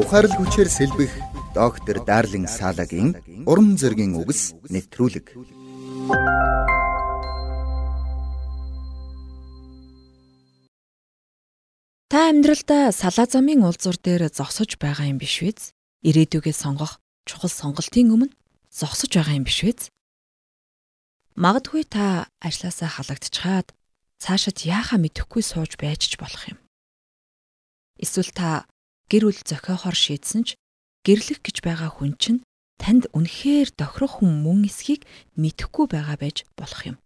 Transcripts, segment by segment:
Ухаарл хүчээр сэлбэх доктор Дарлин Салагийн урам зоригийн үгс нэвтрүүлэг. Та амьдралдаа салаа замын уулзуур дээр зогсож байгаа юм биш үү? Ирээдүгээ сонгох чухал сонголтын өмнө зогсож байгаа юм биш үү? Магадгүй та ажлаасаа халагдчихад цаашид яахаа мэдэхгүй сууж байж ч болох юм. Эсвэл та гэр бүл зохиохоор шийдсэн ч гэрлэх гэж байгаа хүн чинь танд үнэхээр тохирох хүн мөн эсхийг мэдэхгүй байгаа байж болох юм.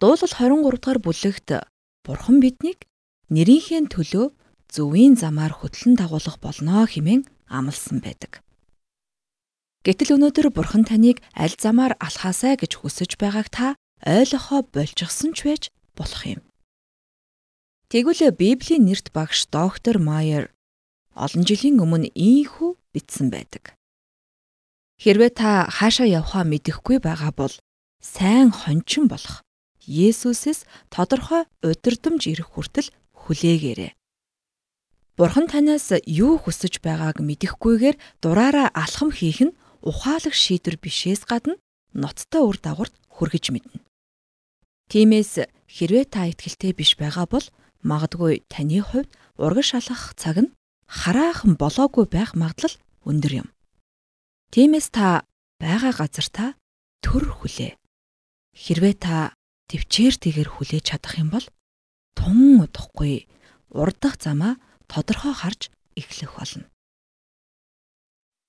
Дуулал 23 дугаар бүлэгт Бурхан биднийг нэрийнхээ төлөө зөвийн замаар хөтлөн дагуулах болно хэмээн амласан байдаг. Гэтэл өнөөдөр Бурхан таныг аль замаар алхаасай гэж хүсэж байгааг та ойлгохоо болчихсон ч байж болох юм. Тэгвэл Библийн нэрт багш доктор Майер олон жилийн өмнө ийхүү бичсэн байдаг. Хэрвээ та хаашаа явхаа мэдэхгүй байгаа бол сайн хончин болох Есүсээс тодорхой удирдамж ирэх хүртэл хүлээгээрэй. Бурхан танаас юу хүсэж байгааг мэдэхгүйгээр дураараа алхам хийх нь ухаалаг шийдвэр бишээс гадна ноцтой үр дагаварт хүргэж мэднэ. Тиймээс хэрвээ та ихтгэлтэй биш байгаа бол магадгүй таны хувьд урагш шалгах цаг нь хараахан болоогүй байх магадлал өндөр юм. Тиймээс та байгаа газар та төр хүлээ. Хэрвээ та төвчээртэйгээр хүлээж чадах юм бол тун удахгүй урдах замаа тодорхой харж эхлэх болно.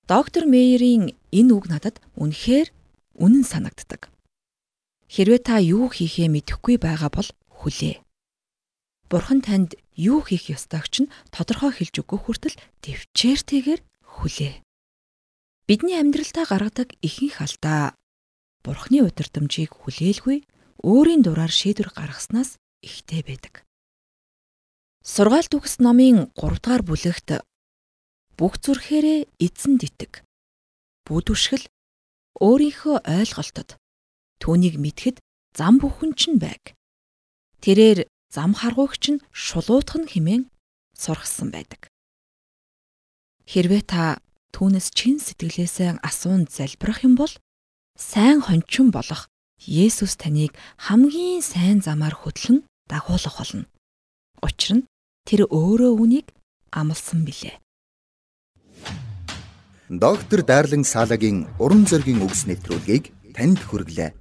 Доктор Мейерийн энэ үг надад үнэхээр үнэн санагддаг. Хэрвээ та юу хийхээ мэдэхгүй байгаа бол хүлээ. Бурхан танд юу хийх ёстойг ч тодорхой хэлж өгөх хүртэл төвчээртэйгээр хүлээ. Бидний амьдралтаа гаргадаг ихэнх алдаа Бурханы удирдамжийг хүлээлгүй өөрийн дураар шийдвэр гаргаснаас ихтэй байдаг. Сургаалт үгс номын 3 дугаар бүлэгт бүх зүрхээрээ эзэнд итэг. Бүдүшгэл өөрийнхөө ойлголтод түүнийг мэдхэд зам бүхэн чинь байг. Тэрээр зам харгуйгч нь шулуутах нь химэн сургасан байдаг. Хэрвээ та түүнээс чин сэтгэлээсээ асуун залбирах юм бол сайн хончин болох Есүс таныг хамгийн сайн замаар хөтлөн дагуулах болно. Учир нь тэр өөрөө үнийг амласан билээ. Доктор Дарлин Салагийн уран зөгийн үгс нэвтрүүлгийг танд хүргэлээ.